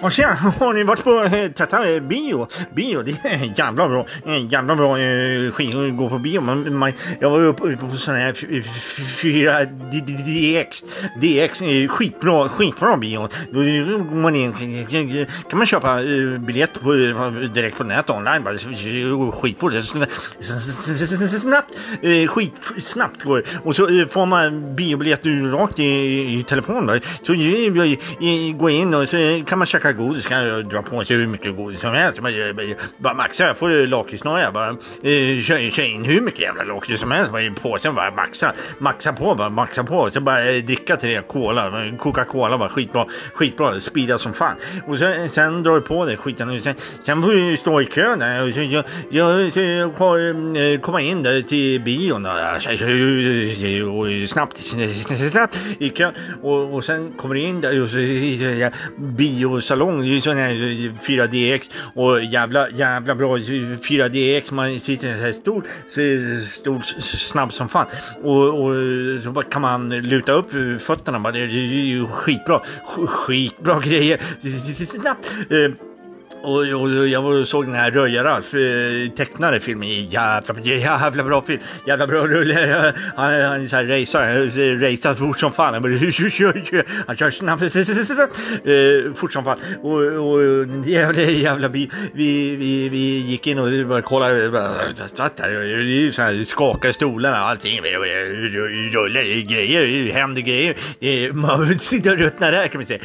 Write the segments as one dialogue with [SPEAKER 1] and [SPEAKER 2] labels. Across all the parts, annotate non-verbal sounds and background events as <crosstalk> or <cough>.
[SPEAKER 1] Och tjena, <laughs> har ni varit på eh, Tata eh, bio? Bio, det är jävla bra. Eh, Jävla bra eh, skit att gå på bio. Man, man, jag var uppe på sån här 4 DX. DX skitbra, skitbra bio. Då går man in, kan man köpa eh, biljett på, eh, direkt på nätet online. Bara, eh, skitbra. Snabbt, eh, skitsnabbt går det. Och så eh, får man biobiljett rakt i, i telefonen. Så eh, jag in och så kan man käka godis. Kan jag dra på sig hur mycket godis som helst. Man, bara maxa, jag får lakritsnoja. Bara eh, kör, kör in hur mycket jävla lakrits som helst i påsen. Bara maxa, maxa på, bara maxa på. Sen bara eh, dricka tre cola. Coca-Cola bara skitbra, skitbra. Speeda som fan. Och sen, sen drar du på dig skiten. Sen, sen får du stå i kön där. Och så, jag, jag, så jag får komma in där till bion. Och, och snabbt, snabbt i kön. Och, och sen kommer du in där och så ja, salong, Det är ju sån här eh, 4DX. Och jävla, jävla bra eh, 4DX. Man sitter i en sån här stol, stol snabb som fan. Och, och eh, så kan man luta upp fötterna. Bara, det är ju skitbra. Skitbra <laughs> grejer. Snabbt. Och, och jag var och såg den här Röja-Ralf alltså, eh, tecknade filmen. Jävla, jävla bra film. Jävla bra rulle. <laughs> Han, han så här racear, eh, racear fort som fan. Han, bara, han kör snabbt, <laughs> eh, fort som fan. Och, och <laughs> jävla, jävla bil. Vi, vi, vi gick in och bara kollade. Bara, satt där, så här, skakade stolarna och allting. Rulle, grejer, händer grejer. Man sitter och ruttnar där kan man säga.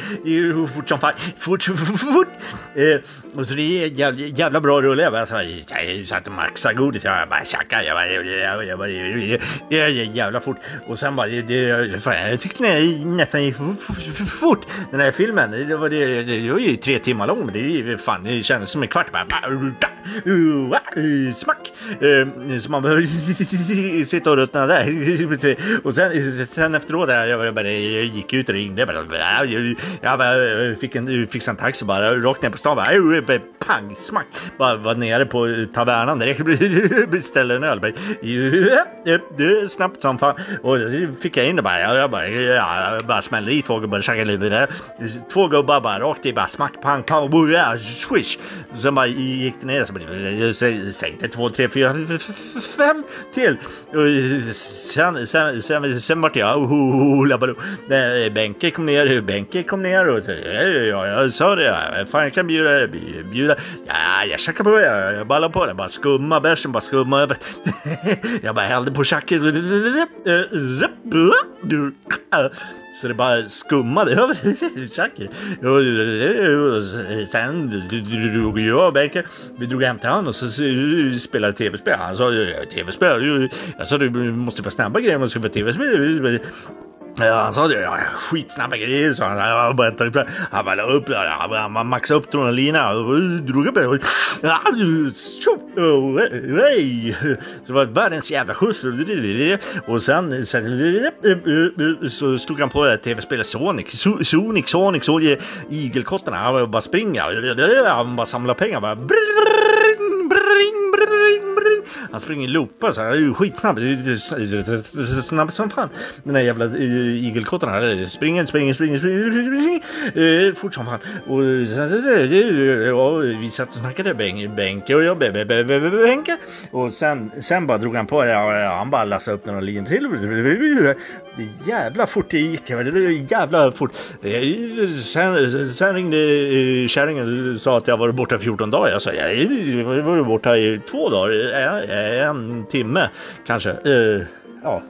[SPEAKER 1] Fort som fan. Fort, fort, fort. Och så det är jävla, jävla bra rulle. Jag bara så jag satt och maxade godis. Jag bara tjackade. Jag bara, jag jag, jag jag, jävla fort. Och sen bara, det, fan, jag tyckte den nästan gick för fort. Den här filmen. Det var, det, det var ju tre timmar lång. Det, är fan, det kändes som en kvart. Bara, smack. Ehm, så man behöver <laughs> sitta och ruttna där. <laughs> Och sen, sen efteråt, jag, bara, jag gick ut och ringde. Jag, bara, jag, jag jag fick en, fick en taxi bara rakt ner på stan. Bara, bara, pang, smack. Bara var nere på tavernan direkt. <laughs> Beställde en öl. Snabbt som fan. Och fick jag in det bara. Jag, jag bara, jag bara smällde i två gubbar. Käkade lite där. Två gubbar bara rakt i. Bara smack, pang, pang. Swish. Sen bara gick det ner. Så bara, jag sänkte två, tre, fyra, fem till. Och sen, sen, sen, sen vart jag oh, oh, oh, oh Benke kom ner. Benke kom ner. Och så, ja, jag sa det. Fan, jag kan bjuda. bjuda. Ja, jag tjackade på. Jag, jag ballade på det. Bara skumma bärsen. Bara skumma över. <laughs> jag bara hällde på tjacket. Eh, så det bara skummade över <laughs> tjacket. Sen drog jag och Benke. Vi drog hem till honom och så spelade tv-spel. Han sa tv-spel. Jag sa du måste vara snabba grejer om du ska få tv-spel. Ja, han sa det. Ja, skitsnabba grejer, sa han. Han bara, upp, han bara la upp där. Han bara maxade upp den lina och drog upp det. Så det var världens jävla skjuts. Och sen, sen så stod han på tv-spelet Sonic. Sonic, Sonic, såg igelkottarna. Han bara springer. Han bara samlar pengar. Bara han springer i loopar så här, skitsnabb. Snabb som fan. Den där jävla igelkotten igelkottarna. Springer, springer, springer, springer, eh, fort som fan. Och eh, sen, eh, vi satt och snackade Benke och jag, Benke. Och sen, sen bara drog han på, han bara lassade upp några linjer till. Det jävla fort det gick. Det jävla fort. Sen, sen ringde kärringen och sa att jag var borta 14 dagar. Jag sa, jag var borta i två dagar. En timme kanske. Eh, ja,